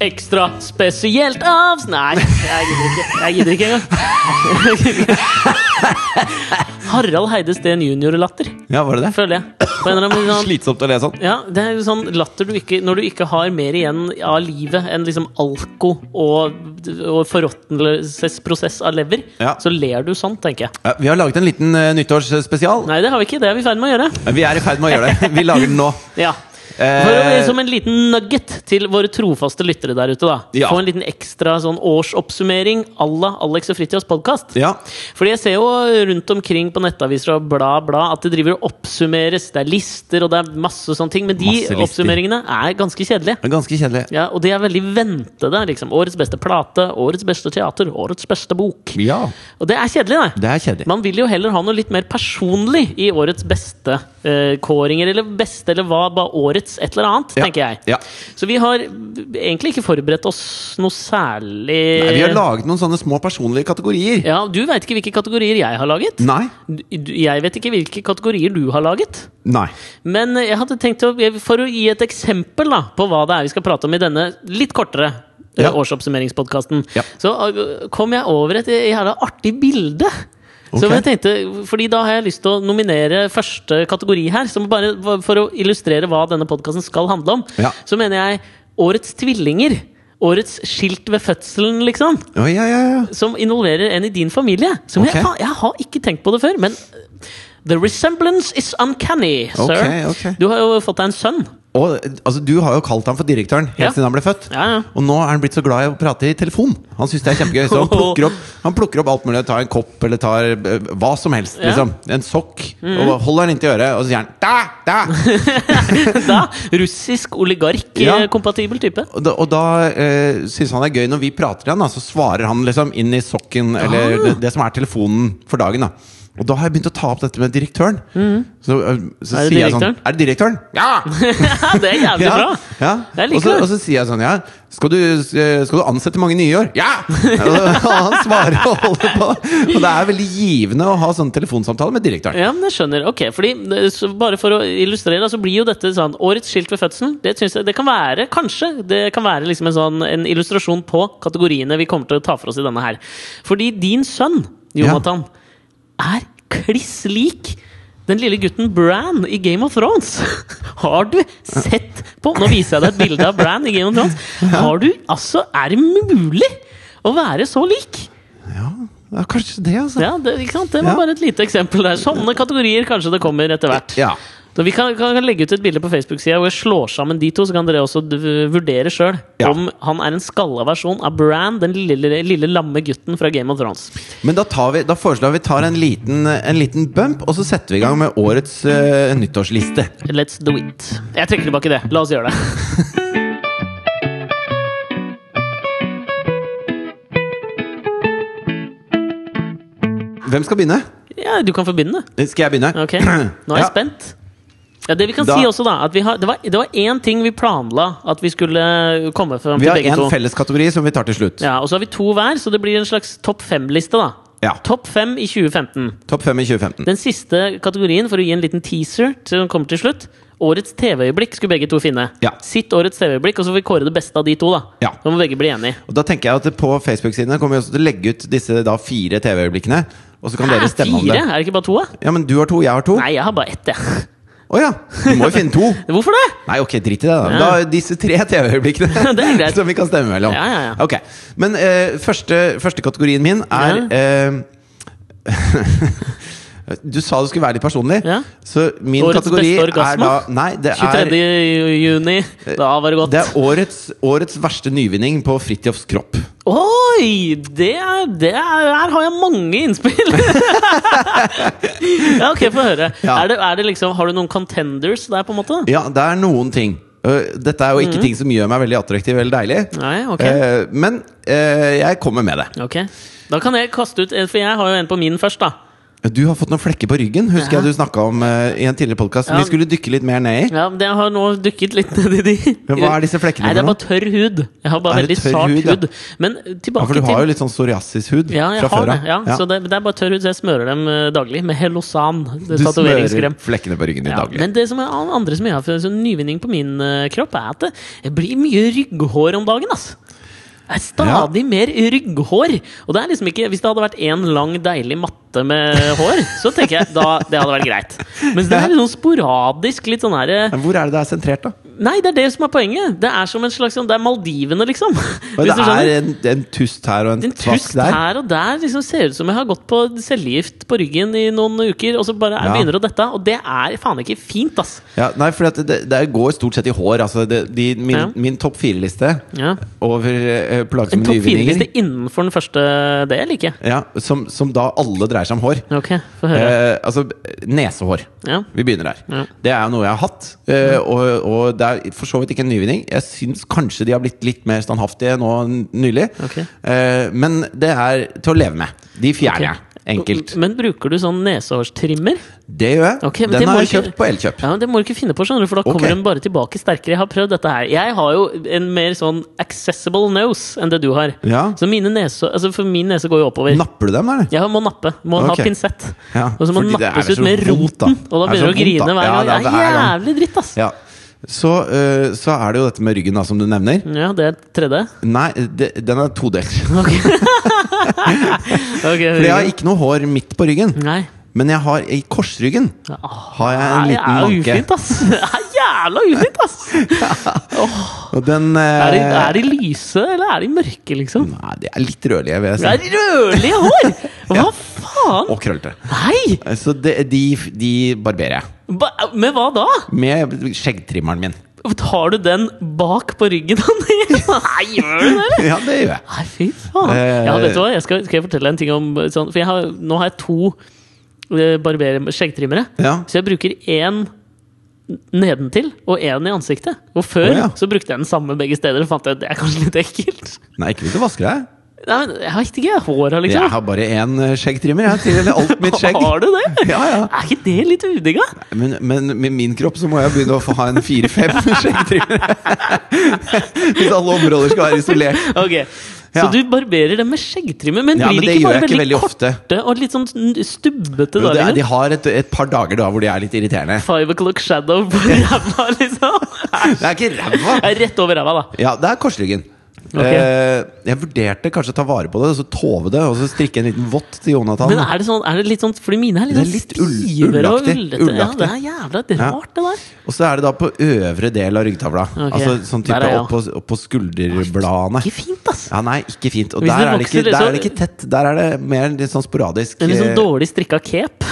Ekstra spesielt av Nei, jeg gidder ikke. Jeg gidder ikke engang. Harald Heide Steen junior-latter, Ja, var det det? føler jeg. Sånn Slitsomt å le sånn. ja, det er jo sånn latter du ikke Når du ikke har mer igjen av livet enn liksom alko og, og forråtnelsesprosess av lever, Ja. så ler du sånn, tenker jeg. Ja, vi har laget en liten uh, nyttårsspesial. Nei, det har vi ikke. Det er vi i ferd med å gjøre. Vi er i ferd med å gjøre det. Vi lager den nå. Ja. Eh, som en liten nugget til våre trofaste lyttere der ute. da Ja. Få en liten ekstra sånn årsoppsummering à la Alex og Fritjofs podkast. Ja. Fordi jeg ser jo rundt omkring på nettaviser og bla, bla at det driver og oppsummeres. Det er lister og det er masse sånne ting. Men de oppsummeringene er ganske kjedelige. Er ganske kjedelige. Ja, Og de er veldig ventede. liksom Årets beste plate, årets beste teater, årets beste bok. Ja. Og det er kjedelig, det. Det er kjedelig. Man vil jo heller ha noe litt mer personlig i årets beste kåringer. Eller beste, eller hva, bare årets et eller annet, Ja, tenker jeg. ja. Så vi har egentlig ikke forberedt oss noe særlig Nei, vi har laget noen sånne små personlige kategorier. Ja, Du veit ikke hvilke kategorier jeg har laget. Nei. Jeg vet ikke hvilke kategorier du har laget. Nei. Men jeg hadde tenkt å, For å gi et eksempel da på hva det er vi skal prate om i denne litt kortere eh, Ja. årsoppsummeringspodkasten, så kom jeg over et jævla artig bilde. Som Så jeg tenkte, fordi Da har jeg lyst til å nominere første kategori her. Som bare For å illustrere hva denne podkasten skal handle om, Ja. så mener jeg Årets tvillinger. Årets skilt ved fødselen, liksom. Å, ja, ja, ja. Som involverer en i din familie. Som okay. jeg, jeg har ikke tenkt på det før, men The resemblance is uncanny, sir. Okay, okay. Du har jo fått deg en sønn. Og altså, du har jo kalt ham for direktøren helt Ja. siden han ble født. Ja, ja. Og nå er han blitt så glad i å prate i telefon. Han syns det er kjempegøy. Så han plukker opp, han plukker opp alt mulig. Tar en kopp eller tar eh, hva som helst. Liksom. En sokk. Mm. Og holder den inntil øret, og så sier han da, da! Da, Russisk oligark-kompatibel type. Og da, og da eh, syns han det er gøy når vi prater til han, da, så svarer han liksom inn i sokken, eller Ah. det, det som er telefonen for dagen. da Og da har jeg begynt å ta opp dette med direktøren. Så, eh, så sier direktøren? jeg sånn? Er det direktøren? Ja! Ja, det er jævlig Ja, bra! ja. Og, så, og så sier jeg sånn Ja, skal du, eh, skal du ansette mange nye i år? Ja! Og han svarer og holder på. Og det er veldig givende å ha sånn telefonsamtale med direktøren. Ja, men jeg skjønner. Ok, fordi eh, så Bare for å illustrere, så blir jo dette sånn Årets skilt ved fødselen. Det, jeg, det kan være, kanskje, det kan være liksom en sånn En illustrasjon på kategoriene vi kommer til å ta for oss i denne her. Fordi din sønn, Jonathan, er kliss lik den lille gutten Bran i Game of Thrones. Har du sett på Nå viser jeg deg et bilde av Bran i Game of Thrones. Har du, altså, Er det mulig å være så lik? Ja, ja kanskje det, altså. Ja, det, det var Ja. bare et lite eksempel der. Sånne kategorier kanskje det kommer etter hvert. Ja. Så Vi kan, kan legge ut et bilde på Facebook-sida hvor jeg slår sammen de to, så kan dere også vurdere sjøl Ja. om han er en skalla versjon av Bran, den lille, lille lamme gutten fra Game of Thrones. Men da, tar vi, da foreslår vi tar en liten, en liten bump, og så setter vi i gang med årets uh, nyttårsliste. Let's do it. Jeg trekker tilbake det. La oss gjøre det. Hvem skal begynne? Ja, Du kan få begynne. Skal jeg begynne? Ok, Nå er jeg Ja. spent. Ja, det vi kan Da- si også da at vi har, Det var det var én ting vi planla at vi skulle komme fram Vi har begge én to. felleskategori som vi tar til slutt. Ja, Og så har vi to hver, så det blir en slags topp fem-liste. da Ja. Topp fem i 2015. Topp fem i 2015. Den siste kategorien, for å gi en liten teaser til den kommer til slutt Årets TV-øyeblikk skulle begge to finne. Ja. Sitt årets TV-øyeblikk, og så får vi kåre det beste av de to. da Ja. Så må begge bli enige. Og da tenker jeg at På Facebook-sidene kommer vi også til å legge ut disse da fire TV-øyeblikkene. Og så kan Hæ, dere stemme om fire? det. Er det ikke bare to? da? Ja, men du har to, jeg har to. Nei, jeg har bare ett. jeg. ja! Du må jo finne to. Hvorfor det? Nei, ok, drit i det, da. Ja. Da disse tre TV-øyeblikkene Det er greit. som vi kan stemme mellom. Ja, ja, ja. Ok, Men eh, første, første kategorien min er ja. eh, Du sa det skulle være litt personlig, Ja. så min Årets kategori beste orgasme? er da Nei, det 23. er, juni. Da var det godt. det er årets, årets verste nyvinning på Fridtjofs kropp. Oi! Det er, det er, her har jeg mange innspill! ja, ok, få høre. Ja. Er det, er det liksom, har du noen contenders der, på en måte? Ja, det er noen ting. Øh, Dette er jo ikke ting som gjør meg veldig attraktiv eller deilig. Nei, ok. Eh, Men eh, jeg kommer med det. Ok, Da kan jeg kaste ut for jeg har jo en på min først, da. Du har fått noen flekker på ryggen, husker Ja. jeg du snakka om uh, i en tidligere podkast. Ja. Vi skulle dykke litt mer ned i. Ja, men Jeg har nå dykket litt ned i de. Men hva er disse flekkene Nei, Det er bare tørr hud. Jeg har bare veldig sart hud, hud. ja? Men Ja, tilbake for du har til jo litt sånn psoriasishud ja, fra har før av. Ja, Ja. Så det, det er bare tørr hud, så jeg smører dem eh, daglig med Helosan. Du er smører flekkene på ryggen din Ja, daglig. men det som er andre som jeg har for sånn nyvinning på min uh, kropp, er at det, det blir mye rygghår om dagen. ass. Det er stadig mer rygghår. Og det er liksom ikke Hvis det hadde vært én lang, deilig matte med hår, så tenker jeg da det hadde vært greit. Mens det er litt sånn sporadisk, litt sånn her, Men hvor er det det er sentrert, da? Nei, det er det som er poenget! Det er som en slags sånn Det er Maldivene, liksom. Og det er en, en tust her og en, En tvask tust her og der liksom ser ut som jeg har gått på cellegift på ryggen i noen uker, og så bare Ja. begynner å dette. Og det er faen ikke fint, ass! Ja, nei, for det, det går stort sett i hår. Altså, det, de, min Ja. min topp fire-liste Ja. over uh, En topp fire-liste innenfor den første del, ikke? ja, som, som da alle dreier seg om hår. Ok, få høre. Eh, altså nesehår. Ja. Vi begynner der. Ja. Det er noe jeg har hatt, eh, og, og det er for så vidt ikke en nyvinning. Jeg syns kanskje de har blitt litt mer standhaftige nå nylig. Okay. Eh, men det er til å leve med. De fjerner jeg. Enkelt. Men bruker du sånn nesehårstrimmer? Det gjør jeg. Okay, Den har jeg kjøpt på Elkjøp. Ja, men Det må du ikke finne på, skjønner du, for da kommer den bare tilbake sterkere. Jeg har prøvd dette her. Jeg har jo en mer sånn accessible nose enn det du har. Ja. Så mine nese, altså for min nese går jo oppover. Napper du dem, eller? Jeg må nappe. Må okay. ha pinsett. Ja, og så må den det nappes ut med vondt, da. Og da er begynner du å grine hver gang. Ja, det er Det er jævlig dritt, ass! Ja. Så, eh, så er det jo dette med ryggen, da, som du nevner. Ja, det er tredje. Nei, det, den er todelt. Ok, For jeg har ikke noe hår midt på ryggen. Nei. Men jeg har i korsryggen har jeg en liten manke. det er ufint, ass! Det er jævla ufint, ass! Og den eh, Er de, er de lyse, eller er de mørke, liksom? Nei, de er litt rødlige, vil Det jeg si. er rødlige hår! Hva faen? Og krøllete. Nei! Så de, de, de barberer jeg. Ba, med hva da? Med skjeggtrimmeren min. Tar du den bak på ryggen? Nei, gjør du det. Ja, det gjør jeg. Nei, fy faen. Eh, Ja, vet du hva? Jeg skal, skal jeg fortelle en ting om sånn, For har, nå har jeg to eh, skjeggtrimmere. Ja. Så jeg bruker én nedentil og én i ansiktet. Og før oh, ja. så brukte jeg den samme begge steder og fant jeg at det er kanskje litt ekkelt. Nei, ikke hvis du vasker deg. Men Jeg har ikke. Håra, liksom. Jeg har bare én eh, skjeggtrimmer. Jeg til alt mitt skjegg. Har du det? Ja, ja. Er ikke det litt udigga? Men, men med min kropp så må jeg begynne å få ha en fire-fem skjeggtrimmere. Hvis alle områder skal være isolert. Ok, Ja. Så du barberer dem med skjeggtrimmer, men Ja, blir men de det ikke bare veldig, veldig, korte ofte. og litt sånn stubbete? Da, er, liksom? de har et, et par dager da hvor de er litt irriterende. Five o'clock shadow på ræva, liksom? Det er ikke ræva! Det Rett over ræva, da. Ja, det er korsryggen. Ok. Eh, jeg vurderte kanskje å ta vare på det, så tove det, og så strikke en liten vott til Jonathan. Men er det sånn, er det litt sånn Fordi mine er litt, sånn litt ull- ullaktig, ullete. Ja, det er jævla rart, det der. Og så er det da på øvre del av ryggtavla. Okay. Altså sånn type er ja. opp på, opp på skulderbladene. Ikke fint, ass! Ja, nei, ikke fint. Og der vokser, er, det ikke, der er det ikke tett. Der er det mer litt sånn sporadisk. En litt sånn eh, dårlig strikka cape.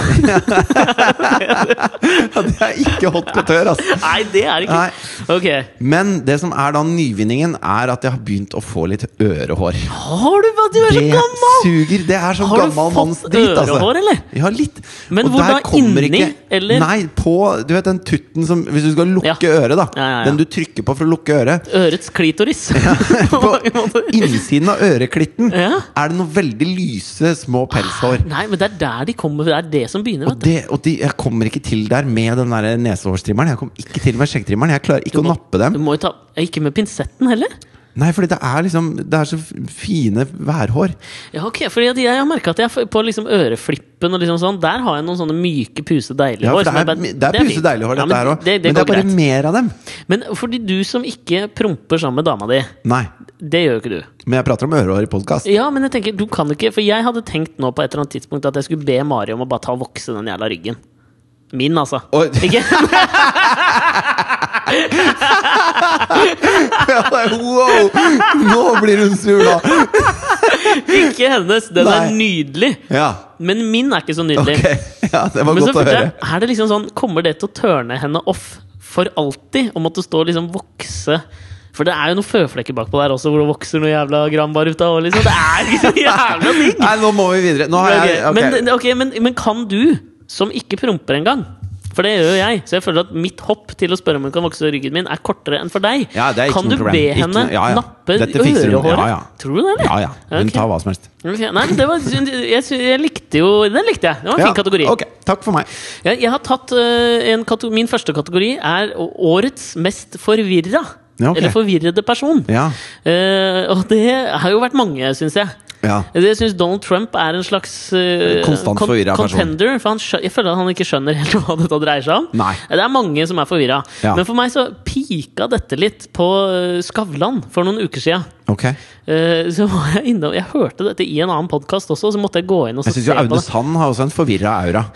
Ja, det er ikke hot couture, altså. Nei, det er det Nei. ikke. Ok. Men det som er da nyvinningen, er at jeg har begynt å få litt ørehår. Har du? Du er så Det gammel! suger! Det er så Har du fått ørehår, eller? Ja, litt. Men hvor da? Inni, eller? Nei, på Du vet den tutten som Hvis du skal lukke Ja. øret, da. Ja, ja. Den du trykker på for å lukke øret. Ørets klitoris. På innsiden av øreklitten er det noen veldig lyse, små pelshår. Nei, men det er der de kommer. Det er det som begynner. Og, det, og de, jeg kommer ikke til der med den der nesehårstrimmeren. Jeg kommer ikke til med skjeggtrimmeren. Jeg klarer ikke må, å nappe dem. Du må jo ta Ikke med pinsetten heller? Nei, fordi det er liksom Det er så fine værhår. Ja, ok, fordi jeg har merka at jeg på liksom øreflippen og liksom sånn, der har jeg noen sånne myke, puse, deilige Ja, hår. det er, bare- det er puse deilige hår, Ja, dette her òg. Det, det Men det er bare greit. mer av dem. Men fordi du som ikke promper sammen med dama di, Nei. det gjør jo ikke du. Men jeg prater om ørehår i podkast. Ja, men jeg tenker, du kan ikke For jeg hadde tenkt nå på et eller annet tidspunkt at jeg skulle be Mari om å bare ta og vokse den jævla ryggen. Min, altså. Oi. Ikke? wow! Nå blir hun sur, da! ikke hennes! Den er nydelig. Ja. Men min er ikke så nydelig. Okay. Ja, det var Men så godt å høre. jeg, er det liksom sånn Kommer det til å tørne henne off for alltid? Å måtte stå og liksom vokse For det er jo noen føflekker bakpå der også, hvor det vokser noe jævla granbar ut av. Liksom. Det er ikke så jævla digg! Nei, nå må vi videre. Jeg Ok, ok. Men, okay, men, men kan du, som ikke promper engang for det gjør jo jeg. Så jeg føler at mitt hopp til å spørre om hun kan vokse ryggen min, er kortere enn for deg. Ja, kan du problem. be henne ikke, ja, ja. nappe ørehåret? Tror du det, eller? Ja, ja. Hun okay. tar hva som helst. Nei, det var, jeg, jeg likte jo Den likte jeg. Det var en fin kategori. Ok, takk for meg. Jeg, jeg har tatt eh, en kategori, Min første kategori er årets mest forvirra. Ja, okay. Eller forvirrede person. Ja. Uh, og det har jo vært mange, syns jeg. Ja. Jeg syns Donald Trump er en slags uh, Konstant kon- forvirra contender. For han jeg føler at han ikke skjønner helt hva dette dreier seg om. Nei. Det er mange som er forvirra. Ja. Men for meg så pika dette litt på eh, Skavlan for noen uker sia. Ok. så var jeg inne og Jeg hørte dette i en annen podkast også, så måtte jeg gå inn og så Jeg syns se jo på Aune. Sand har også en forvirra aura.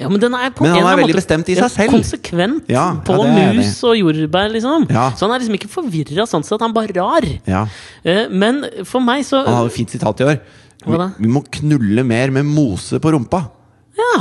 Ja, men den er på Men han en er veldig bestemt i seg selv. Konsekvent Ja, på ja, mus og jordbær, liksom. Så han er liksom ikke forvirra sånn sett, han bare rar. Ja. Eh, men for meg så Han hadde et fint sitat i år. Vi, vi må knulle mer med mose på rumpa. Ja.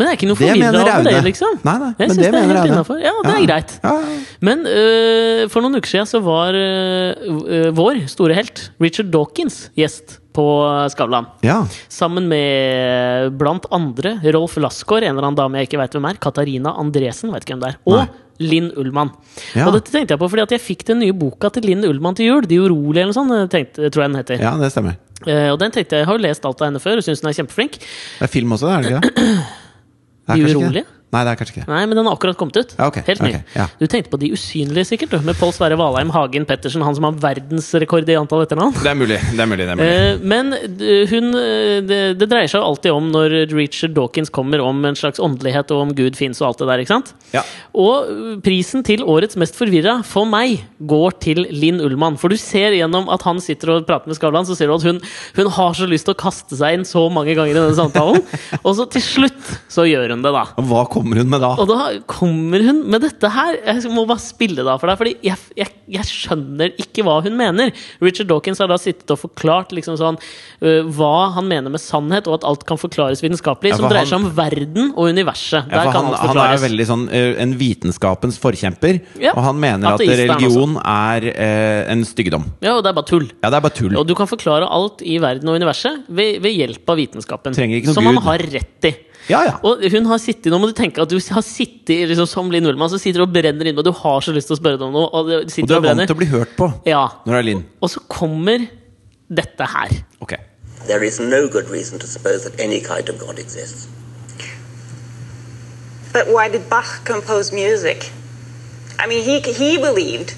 Men det er ikke noe forvirra over det, liksom. Nei, nei, jeg men syns det det, er helt innafor. Ja, det er greit. Ja, ja. Men uh, for noen uker siden så var uh, vår store helt, Richard Dawkins, gjest på Skavlan. ja. Sammen med blant andre Rolf Lassgaard, en eller annen dame jeg ikke veit hvem er, Katarina Andresen, vet ikke hvem det er, og Nei. Linn Ullmann. Ja. Og dette tenkte jeg på fordi at jeg fikk den nye boka til Linn Ullmann til jul. De urolige, eller noe sånt, tenkte, tror jeg den heter. ja, det stemmer. Uh, og den tenkte jeg, jeg har jo lest alt av henne før og syns hun er kjempeflink. Det er film også, er det ikke det? Det er De urolige? Nei, det er kanskje ikke det. Nei, men den har akkurat kommet ut. Ja, okay, Helt ny. Okay, ja. Du tenkte på De usynlige, sikkert, du, med Pål Sverre Valheim, Hagen Pettersen, han som har verdensrekord i antall etternavn. Det er mulig. det er mulig, det er mulig. Eh, men hun eh, det, det dreier seg jo alltid om når Richard Dawkins kommer om en slags åndelighet og om Gud fins og alt det der. ikke sant? Ja. Og uh, prisen til årets mest forvirra, for meg, går til Linn Ullmann. For du ser gjennom at han sitter og prater med Skavlan, så ser du at hun, hun har så lyst til å kaste seg inn så mange ganger i denne samtalen. og så til slutt så gjør hun det, da. Hva hva kommer hun med da? Og da kommer hun med dette her. Jeg må bare spille da for deg, Fordi jeg, jeg, jeg skjønner ikke hva hun mener. Richard Dawkins har da sittet og forklart liksom sånn uh, hva han mener med sannhet, og at alt kan forklares vitenskapelig. Ja, som dreier seg om verden og universet. Ja, han, han er veldig sånn eh, en vitenskapens forkjemper, Ja, og han mener at religion er uh, en styggedom. Ja, og det er bare tull. Ja, det er bare tull. Og du kan forklare alt i verden og universet ved, ved hjelp av vitenskapen. Som Gud. han har rett i. Ja, ja. Og hun har sittet, Nå må du tenke at du har sittet liksom, som Linn Ullmann, så sitter du og brenner inne, og du har så lyst til å spørre deg om noe. Og, det Og sitter du og er vant til å bli hørt på Ja. når det er Linn. Og så kommer dette her. Ok. There is no good reason to suppose that any kind of God exists. But why did Bach compose music? I mean, he he believed,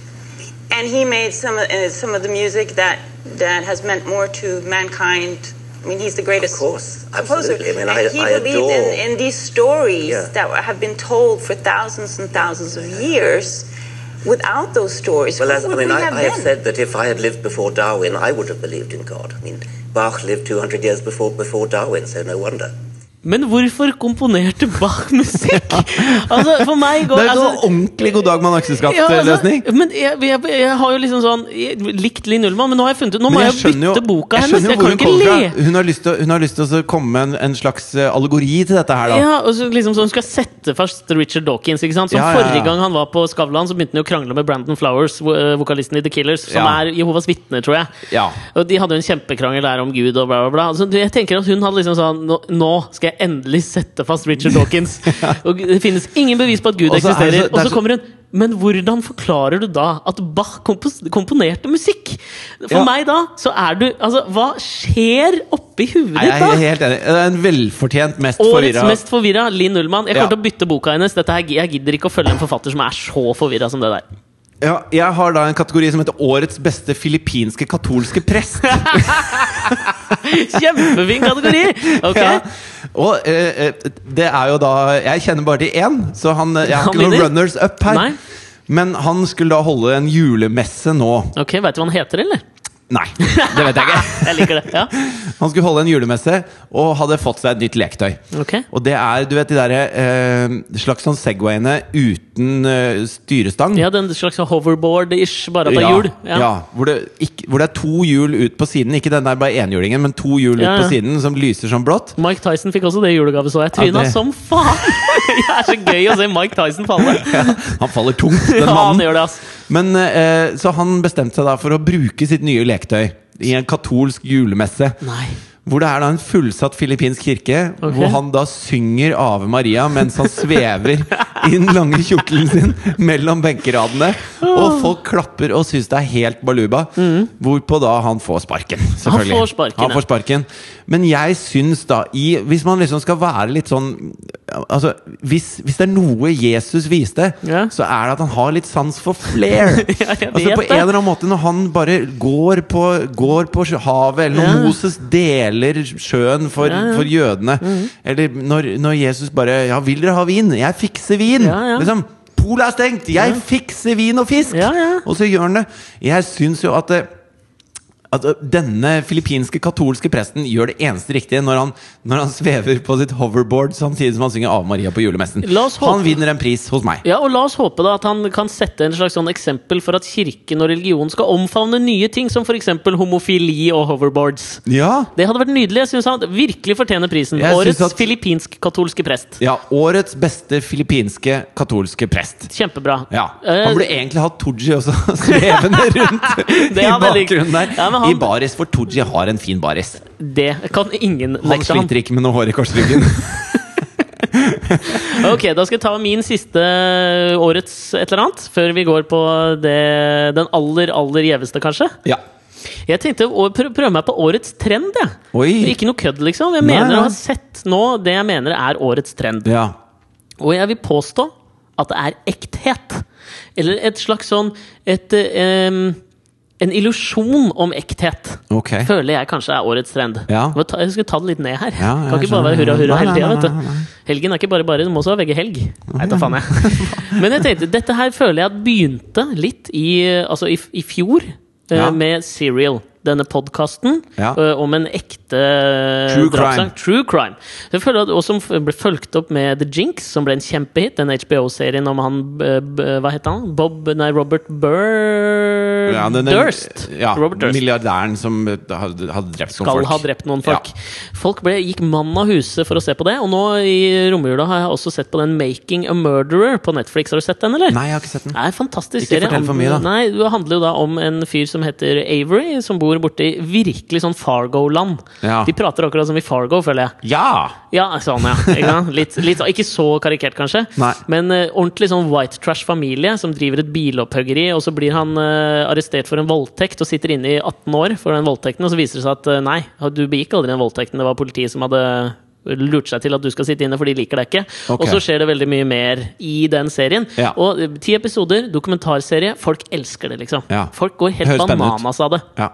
and he made some of, uh, some of the music that that has meant more to mankind. I mean, he's the greatest Of course, composer. absolutely. I mean, I- he I believed adore- in, in these stories Yeah. that have been told for thousands and thousands of years. Without those stories, Well, as, I mean, we I, have I have said that if I had lived before Darwin, I would have believed in God. I mean, Bach lived 200 years before before Darwin, so no wonder. Men hvorfor komponerte Bach musikk? Altså, for meg går Det er jo altså, ordentlig god dag mann ja, økseskaft-løsning. altså, men jeg, jeg, jeg har jo liksom sånn jeg, Likt Linn Ullmann, men nå har jeg funnet ut Nå må jeg, skjønner jo, bytte boka hennes. Jeg kan ikke le. Hun har til, hun har lyst til å komme med en, en slags eh, allegori til dette her, da. Ja, og så liksom så Hun skal sette fast Richard Dawkins. ikke sant? Som Ja, ja, ja. Forrige gang han var på Skavlan, så begynte han å krangle med Brandon Flowers, eh, vokalisten i The Killers, som Ja. er Jehovas vitner, tror jeg. Ja. Og De hadde jo en kjempekrangel der om Gud og bla, bla, bla. Altså, jeg tenker at Hun hadde liksom sånn nå skal jeg endelig sette fast Richard Dawkins. Og Det finnes ingen bevis på at Gud Og så er så- eksisterer. er Og så så- kommer hun Men hvordan forklarer du da at Bach kompos komponerte musikk? For Ja. meg da, så er du Altså, hva skjer oppi huet ditt da? jeg er helt enig. Det er en velfortjent mest Årets mest forvirra, Linn Ullmann. Jeg kommer Ja. til å bytte boka hennes. Dette her, jeg gidder ikke å følge en forfatter som er så forvirra som det der. Ja, Jeg har da en kategori som heter Årets beste filippinske katolske prest. Kjempefin kategori! Ok. Ja. Og eh, eh, det er jo da Jeg kjenner bare til én, så han, jeg har Han ikke noen runners up her. Nei. Men han skulle da holde en julemesse nå. Ok, Veit du hva han heter, eller? Nei, det vet jeg ikke. Jeg liker det. ja Han skulle holde en julemesse og hadde fått seg et nytt leketøy. Ok Og det er du vet de derre eh, slags sånn Segwayene uten eh, styrestang. Ja, den slags hoverboard-ish, bare at det er hjul. Ja, ja hvor, det ikke, hvor det er to hjul ut på siden. Ikke den der bare enhjulingen, men to hjul Ja, ut på siden som lyser som blått. Mike Tyson fikk også det i julegave, så jeg. Tryna Ja, det- som faen! Det er så gøy å se Mike Tyson falle. Ja, han faller tungt, den Ja, han mannen. gjør det, ass. Men eh, Så han bestemte seg da for å bruke sitt nye leketøy i en katolsk julemesse. Nei. Hvor det er da en fullsatt filippinsk kirke, okay. hvor han da synger Ave Maria mens han svever i den lange kjortelen sin mellom benkeradene. Og folk klapper og syns det er helt baluba. Hvorpå da han får sparken. Selvfølgelig. Han får sparken, Han får sparken. Men jeg syns da i, Hvis man liksom skal være litt sånn Altså, hvis, hvis det er noe Jesus viste, Ja. så er det at han har litt sans for flair. Ja, altså På en eller annen måte Når han bare går på, går på havet, eller når Ja. Moses deler sjøen for, for jødene, eller når, når Jesus bare Ja, vil dere ha vin? Jeg fikser vin! Liksom, Polet er stengt! Jeg fikser vin og fisk! Og så gjør han det. Jeg syns jo at det, at denne filippinske katolske presten gjør det eneste riktige når han, når han svever på sitt hoverboard samtidig som han synger Ave Maria på julemessen. Han vinner en pris hos meg. Ja, og La oss håpe da at han kan sette en slags sånn eksempel for at kirken og religion skal omfavne nye ting, som f.eks. homofili og hoverboards. Ja, Det hadde vært nydelig. Jeg synes han virkelig fortjener prisen. Jeg Årets at- filippinsk-katolske prest. ja Årets beste filippinske katolske prest. Kjempebra. Ja, Eh, Han burde egentlig hatt Tooji også svevende rundt i bakgrunnen der. Ja, men han- I baris, for Tooji har en fin baris. Det kan ingen Han nekte ham. sliter ikke med noe hår i korsryggen. Ok, Da skal jeg ta min siste årets et eller annet, før vi går på det, den aller, aller gjeveste, kanskje. ja. Jeg tenkte å prø- prøve meg på årets trend. Ja. Oi. Ikke noe kødd, liksom. Jeg mener å ha sett nå det jeg mener er årets trend. ja. Og jeg vil påstå at det er ekthet. Eller et slags sånn et, em, En illusjon om ekthet. Okay. Føler jeg kanskje er årets trend. Ja. Ta, jeg skal ta det litt ned her. Ja, kan ikke bare være hurra, hurra hele tida. Helgen er ikke bare bare, du må også ha VG-helg. Nei, da faen jeg. Men jeg tenkte, dette her føler jeg at begynte litt i, altså i, i fjor, eh, Ja. med Serial. Denne podkasten Ja. om en ekte True drapssak. True crime. Jeg føler at, som ble fulgt opp med The Jinx, som ble en kjempehit. Den HBO-serien om han eh, Hva het han? Bob Nei, Robert Burr Ja, den- den- Durst. Ja, Robert Durst milliardæren som hadde, hadde drept noen skal folk. ha drept noen folk. Folk ble, gikk mann av huset for å se på det. Og nå i romjula har jeg også sett på den Making a Murderer på Netflix. Har du sett den, eller? Nei, jeg har ikke sett den. Det er en fantastisk Ikke serie. fortell for mye, da. Nei, Det handler jo da om en fyr som heter Avery, som bor borte i virkelig sånn Fargo-land. Ja. De prater akkurat som i Fargo, føler jeg. Ja! Ja, sånn, ja. Ikke, litt, litt, sånn- ikke så karikert, kanskje. Nei. Men uh, ordentlig sånn white trash-familie som driver et bilopphøggeri, og så blir han uh, arrestert for en voldtekt og sitter inne i 18 år for den voldtekten, og så viser det seg at uh, nei, du begikk aldri den voldtekten, det var politiet som hadde lurt seg til at du skal sitte inne, for de liker deg ikke. Okay. Og så skjer det veldig mye mer i den serien. Ja. Og ti episoder, dokumentarserie. Folk elsker det, liksom. Ja. Folk går helt bananas av det. ja.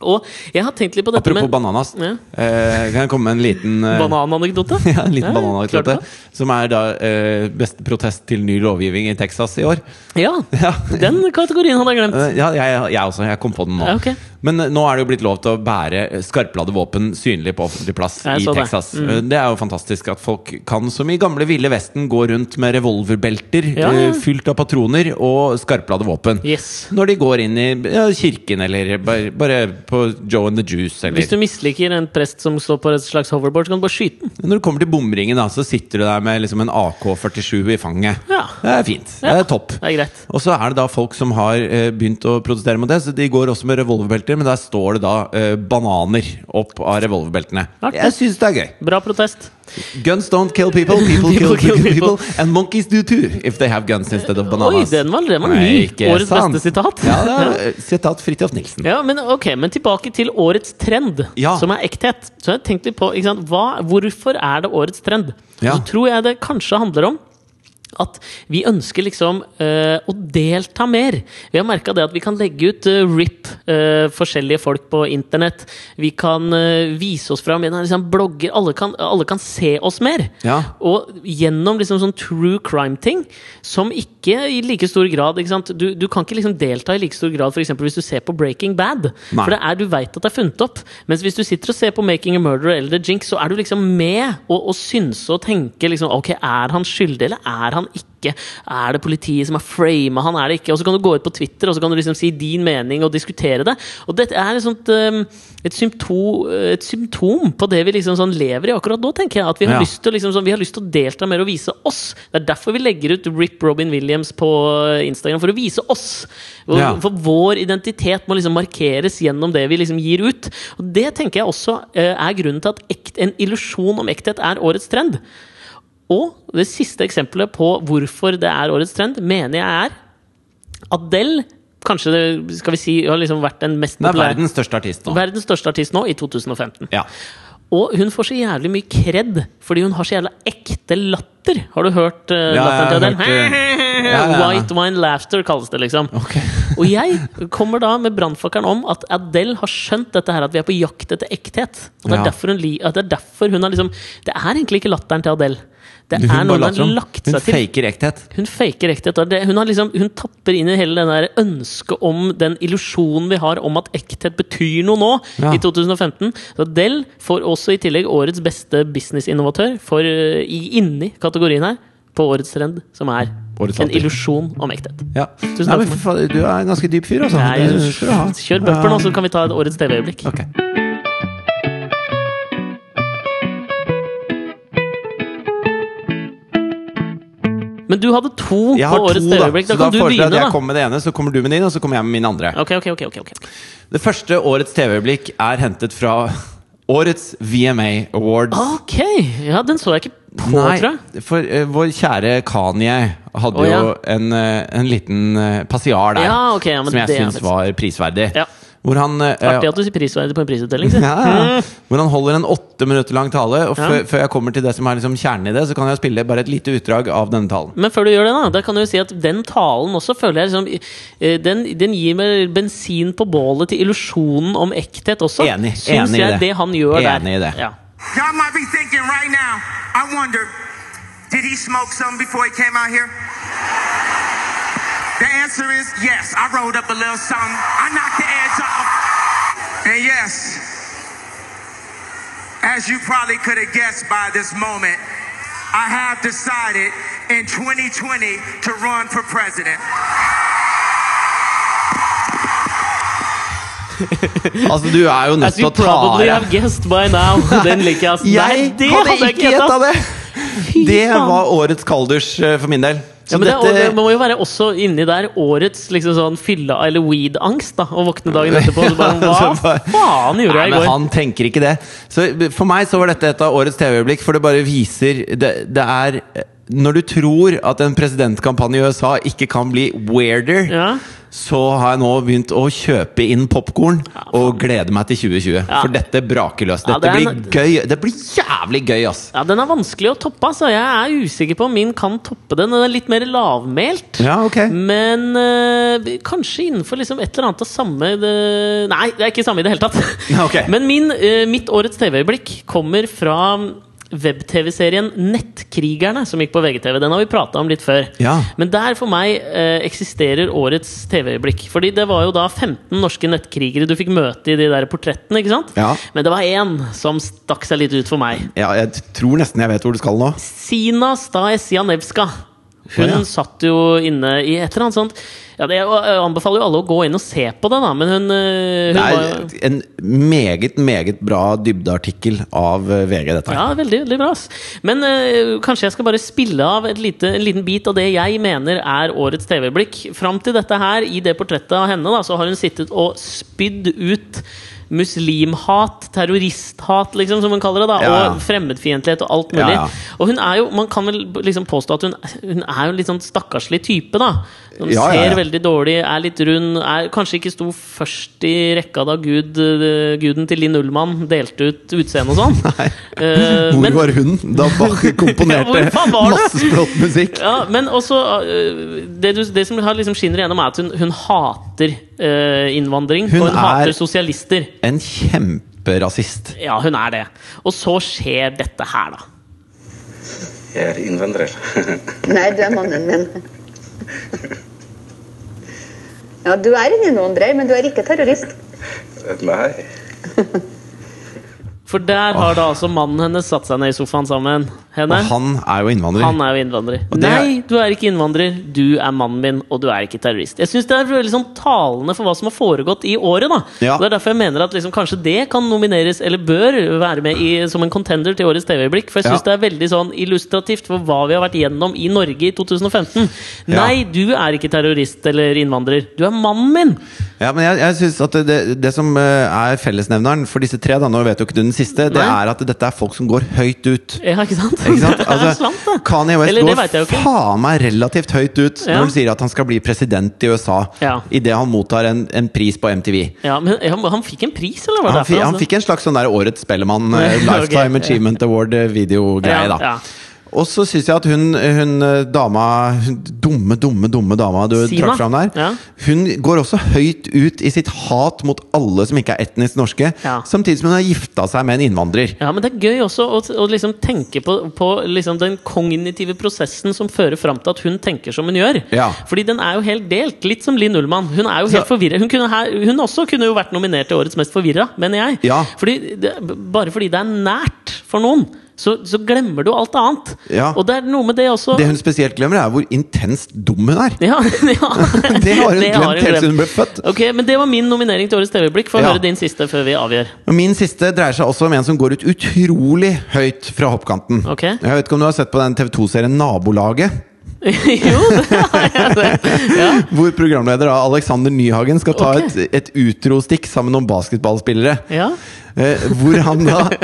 Og jeg har tenkt litt på dette Apropos med bananas, Ja. eh, kan jeg komme med en liten eh, banananekdote. ja, en liten Ja, banananekdote. Som er da eh, beste protest til ny lovgivning i Texas i år. Ja, Ja. den kategorien hadde jeg glemt. Eh, Ja, jeg, jeg også. Jeg kom på den nå. Ja, ok. Men eh, nå er det jo blitt lov til å bære skarpladde våpen synlig på offentlig plass i det. Mm. Texas. Eh, Det er jo fantastisk at folk kan, som i gamle Ville Vesten, gå rundt med revolverbelter Ja, eh, fylt av patroner og skarpladde våpen. Yes. Når de går inn i ja, kirken eller bare, bare på Joe and the Juice. Eller. Hvis du misliker en prest som står på et slags hoverboard, så kan du bare skyte den. Når du kommer til bomringen, da, så sitter du der med liksom en AK-47 i fanget. Ja. Det er fint. Det er topp. Og så er det da folk som har eh, begynt å protestere mot det. Så De går også med revolverbelter, men der står det da eh, bananer opp av revolverbeltene. Artig. Jeg syns det er gøy. Bra protest. Guns don't kill people, people, People kill, kill people, people. And monkeys do too, if they have guns instead of Oi, bananas. den var, den var ny! Årets sant? beste sitat. Ja, det er sitat Fridtjof Nilsen. Ja, men okay, men tilbake til årets trend, Ja. som er ekthet. Så jeg tenkte på, hva, Hvorfor er det årets trend? Ja. Så tror jeg det kanskje handler om at vi ønsker liksom eh, å delta mer. Vi har merka det at vi kan legge ut eh, RIP, eh, forskjellige folk på internett. Vi kan uh, vise oss fram gjennom liksom, blogger. Alle kan, alle kan se oss mer. Ja. Og gjennom liksom sånn true crime-ting, som ikke i like stor grad ikke sant? Du, du kan ikke liksom delta i like stor grad for eksempel hvis du ser på Breaking Bad. Nei. For det er, du veit at det er funnet opp. Mens hvis du sitter og ser på Making a Murderer eller The Jinx, så er du liksom med og, og synse og tenke liksom Ok, er han skyldig, eller er han ikke ikke. Er det politiet som har frama han, er det ikke? Og så kan du gå ut på Twitter og så kan du liksom si din mening og diskutere det. Og dette er et, um, et, symptom, et symptom på det vi liksom sånn lever i akkurat nå, tenker jeg. At vi har, Ja. lyst til, liksom, sånn, vi har lyst til å delta mer og vise oss. Det er derfor vi legger ut Rip Robin Williams på Instagram, for å vise oss. Og, Ja. For vår identitet må liksom markeres gjennom det vi liksom gir ut. Og det tenker jeg også eh, er grunnen til at en illusjon om ekthet er årets trend. Og det siste eksempelet på hvorfor det er årets trend, mener jeg er Adele. Kanskje det, skal vi si, har liksom vært den mest Det er verdens største artist nå. verdens største artist nå, i 2015. Ja. Og hun får så jævlig mye kred fordi hun har så jævla ekte latter. Har du hørt uh, Ja, latteren til Adele? ja, ja. White wine laughter kalles det, liksom. Okay. Og jeg kommer da med brannfakkelen om at Adele har skjønt dette her at vi er på jakt etter ekthet. Og det er derfor hun, det er derfor hun har liksom Det er egentlig ikke latteren til Adele. Det Hun er noe hun har lagt Hun seg til. faker ekthet. Hun faker ekthet. Hun, har liksom, hun tapper inn i hele den der ønsket om den illusjonen vi har om at ekthet betyr noe nå, Ja. i 2015. Så Del får også i tillegg årets beste businessinnovatør for, eh, i, inni kategorien her, på årets trend, som er en illusjon om ekthet. Ja. Tusen Nei, men du er en ganske dyp fyr, altså. Nei, Det kjør bumper nå, så kan vi ta et årets TV-øyeblikk. Ok. Men du hadde to Jeg på årets to, da. TV-øyeblikk. Da Så da kan du begynne, at jeg kommer med det ene, så kommer du med din, og så kommer jeg med min andre. Ok, ok, ok, ok, okay. Det første årets TV-øyeblikk er hentet fra årets VMA Awards. Ok! Ja, den så jeg ikke på, tror jeg. Nei, for uh, vår kjære Kanye hadde oh, ja. jo en, uh, en liten uh, passiar der Ja, ok, ja, men som jeg syns var prisverdig. Ja. Hvor han eh, Artig at du sier prisverdig på en prisutdeling. ja, ja. Hvor han holder en åtte minutter lang tale. Og Ja. før, jeg kommer til det som er liksom kjernen i det, så kan jeg spille bare et lite utdrag av denne talen. Men før du gjør det, da, da kan du jo si at den talen også føler jeg liksom eh, Den, den gir meg bensin på bålet til illusjonen om ekthet også. Enig, Syns enig i jeg det. det han gjør der. Enig i det. Ja. Y'all might be thinking right now, I wonder, did he smoke something before he came out here? The answer is yes. I rolled up a little something. I knocked the off. And yes, as you probably could have guessed by this moment, I have decided in 2020 to run for president. Altså, du er jo nødt As til you å ta probably deg have guessed by now. Den liker jeg. ass. Nei, Jeg det hadde jeg ikke gjetta det! Det var årets kalddusj eh, for min del. Så Ja, men det, dette det må jo være også inni der årets liksom sånn fylla- eller weed-angst. da Å våkne dagen etterpå og bare Hva faen gjorde Nei, jeg i går? men han tenker ikke det. Så For meg så var dette et av årets TV-øyeblikk, for det bare viser det, det er Når du tror at en presidentkampanje i USA ikke kan bli weirder, Ja. Så har jeg nå begynt å kjøpe inn popkorn og glede meg til 2020. Ja. For dette braker løs. Ja, Dette det er blir gøy. Det blir jævlig gøy, ass! Ja, Den er vanskelig å toppe. altså Jeg er usikker på om min kan toppe den. Den er litt mer lavmælt. Ja, ok. Men eh, kanskje innenfor liksom et eller annet av samme det, Nei, det er ikke samme i det hele tatt. Okay. Men min, eh, mitt årets TV-øyeblikk kommer fra web-TV-serien Nettkrigerne, som gikk på VGTV. Den har vi prata om litt før. Ja. Men der for meg eh, eksisterer årets TV-øyeblikk. Fordi det var jo da 15 norske nettkrigere du fikk møte i de der portrettene. ikke sant? Ja. Men det var én som stakk seg litt ut for meg. Ja, jeg tror nesten jeg vet hvor du skal nå. Sina Staesjanevska. Hun ja. satt jo inne i et eller annet sånt ja, det, Jeg anbefaler jo alle å gå inn og se på det, da, men hun, eh, hun Det var er en meget, meget bra dybdeartikkel av eh, VG, dette ja, veldig, veldig bra. Men uh, kanskje jeg skal bare spille av lite, en liten bit av det jeg mener er årets TV-blikk. Fram til dette her, i det portrettet av henne, da, så har hun sittet og spydd ut muslimhat, terroristhat, liksom, som hun kaller det. da Ja, ja. Og fremmedfiendtlighet og alt mulig. Ja. Og hun er jo, man kan vel liksom påstå at hun, hun er jo en litt sånn stakkarslig type, da. Hun ser veldig dårlig, er litt rund, er, kanskje ikke sto først i rekka da Gud, uh, guden til Linn Ullmann delte ut utseende og sånn. Uh, Hvor men- var hun da Bach komponerte masse flott musikk? Ja, men også uh, det, du, det som har liksom skinner igjennom, er at hun, hun hater øh, innvandring. Hun og hun er- hater sosialister. En kjemperasist. Ja, hun er det. Og så skjer dette her, da. Jeg er innvandrer. Nei, du er mannen min. Ja, du er en innvandrer, men du er ikke terrorist. Nei. For der har da altså mannen hennes satt seg ned i sofaen sammen. Henne. Og han er jo innvandrer. Han er jo innvandrer. Er- Nei, du er ikke innvandrer. Du er mannen min, og du er ikke terrorist. Jeg syns det er veldig sånn talende for hva som har foregått i året. da Ja. Det er derfor jeg mener at liksom, kanskje det kan nomineres, eller bør være med i, som en contender til årets TV-øyeblikk. For jeg syns Ja. det er veldig sånn illustrativt for hva vi har vært gjennom i Norge i 2015. Ja. Nei, du er ikke terrorist eller innvandrer. Du er mannen min! Ja, men jeg, jeg synes at det, det som eh, er fellesnevneren for disse tre, da, nå vet jo ikke du den siste, det Nei. er at dette er folk som går høyt ut. Ja, ikke sant? Ikke sant? Altså. Kanye West Eller går faen meg relativt høyt ut Ja. når han sier at han skal bli president i USA Ja. idet han mottar en, en pris på MTV. Ja, men han, han fikk en pris, eller hva det er han fikk en slags sånn der Årets Spellemann, eh, Lifetime. Achievement Award-videogreie, Ja, da. Og så syns jeg at hun, hun eh, dama hun dumme, dumme, dumme dama du Sina? trakk fram der, Ja. hun går også høyt ut i sitt hat mot alle som ikke er etnisk norske, Ja. samtidig som hun har gifta seg med en innvandrer. Ja, men det er gøy også å, å liksom tenke på, på liksom den kognitive prosessen som fører fram til at hun tenker som hun gjør. Ja. Fordi den er jo helt delt. Litt som Linn Ullmann. Hun er jo helt forvirret. Hun, hun også kunne jo vært nominert til Årets mest forvirra, mener jeg. Ja. Fordi det, bare fordi det er nært for noen, så, så glemmer du alt annet. Ja. Og det er noe med det også. Det hun spesielt glemmer, er hvor intenst dum hun er. ja, ja. Det har hun Det glemt helt siden hun ble født. Ok, Men det var min nominering til Årets TV-blikk. Få høre din siste før vi avgjør. Min siste dreier seg også om en som går ut utrolig høyt fra hoppkanten. Okay. Jeg vet ikke om du har sett på den TV 2-serien Nabolaget? jo, det har jeg sett. Ja. Hvor programleder da, Alexander Nyhagen skal ta okay. et, et utrostikk sammen med noen basketballspillere. ja. Eh, hvor han da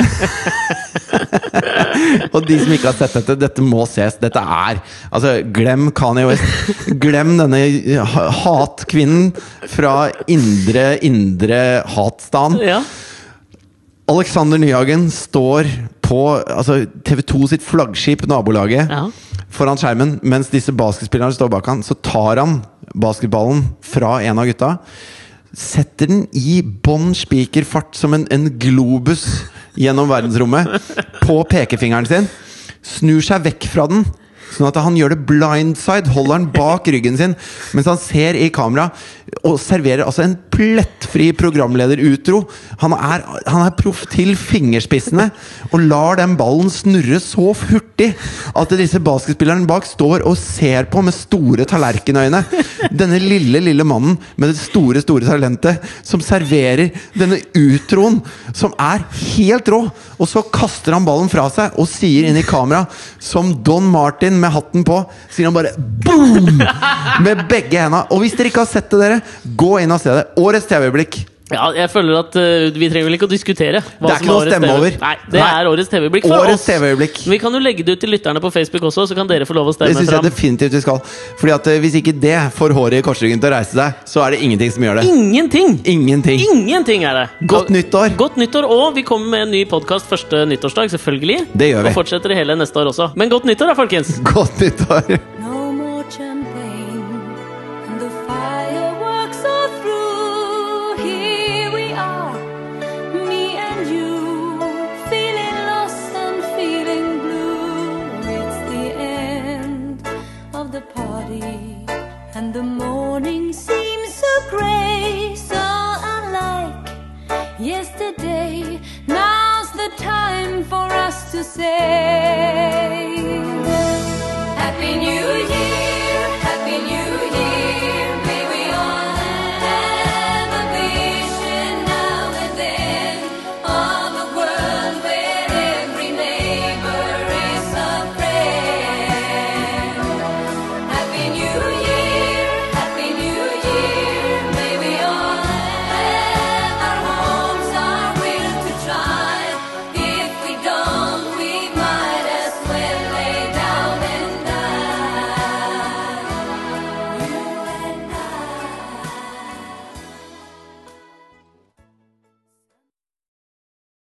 Og de som ikke har sett dette, dette må ses. Dette er Altså, glem Kanye West. Glem denne hatkvinnen fra indre, indre hatstan. ja. Alexander Nyhagen står på altså, TV 2 sitt flaggskip, nabolaget, Ja. foran skjermen, mens disse basketspillerne står bak han. Så tar han basketballen fra en av gutta, setter den i bånn spikerfart som en, en globus gjennom verdensrommet, på pekefingeren sin, snur seg vekk fra den. Sånn at han gjør det blindside, holder den bak ryggen sin mens han ser i kamera og serverer altså en plettfri programlederutro. Han er, han er proff til fingerspissene og lar den ballen snurre så hurtig at disse basketspillerne bak står og ser på med store tallerkenøyne. Denne lille, lille mannen med det store, store talentet som serverer denne utroen, som er helt rå. Og så kaster han ballen fra seg og sier inn i kamera, som Don Martin med hatten på, sier han bare boom! Med begge henda. Og hvis dere ikke har sett det, dere, gå inn og se det. Årets TV-blikk. Ja, jeg føler at uh, Vi trenger vel ikke å diskutere. Det er som ikke noe å stemme TV over. Nei, Det Nei. er årets TV-øyeblikk for Årets oss. TV-øyeblikk. Vi kan jo legge det ut til lytterne på Facebook også, så kan dere få lov å Det stemme syns jeg fram. definitivt vi skal. Fordi at eh, Hvis ikke det får håret i korsryggen til å reise seg, så er det ingenting som gjør det. Ingenting! Ingenting. Ingenting er det! Godt nyttår! Godt nyttår, Og vi kommer med en ny podkast første nyttårsdag, selvfølgelig. Det gjør vi. Og fortsetter det hele neste år også. Men godt nyttår, da, folkens! Godt nyttår! Of the party, and the morning seems so grey, so unlike yesterday. Now's the time for us to say Happy New Year.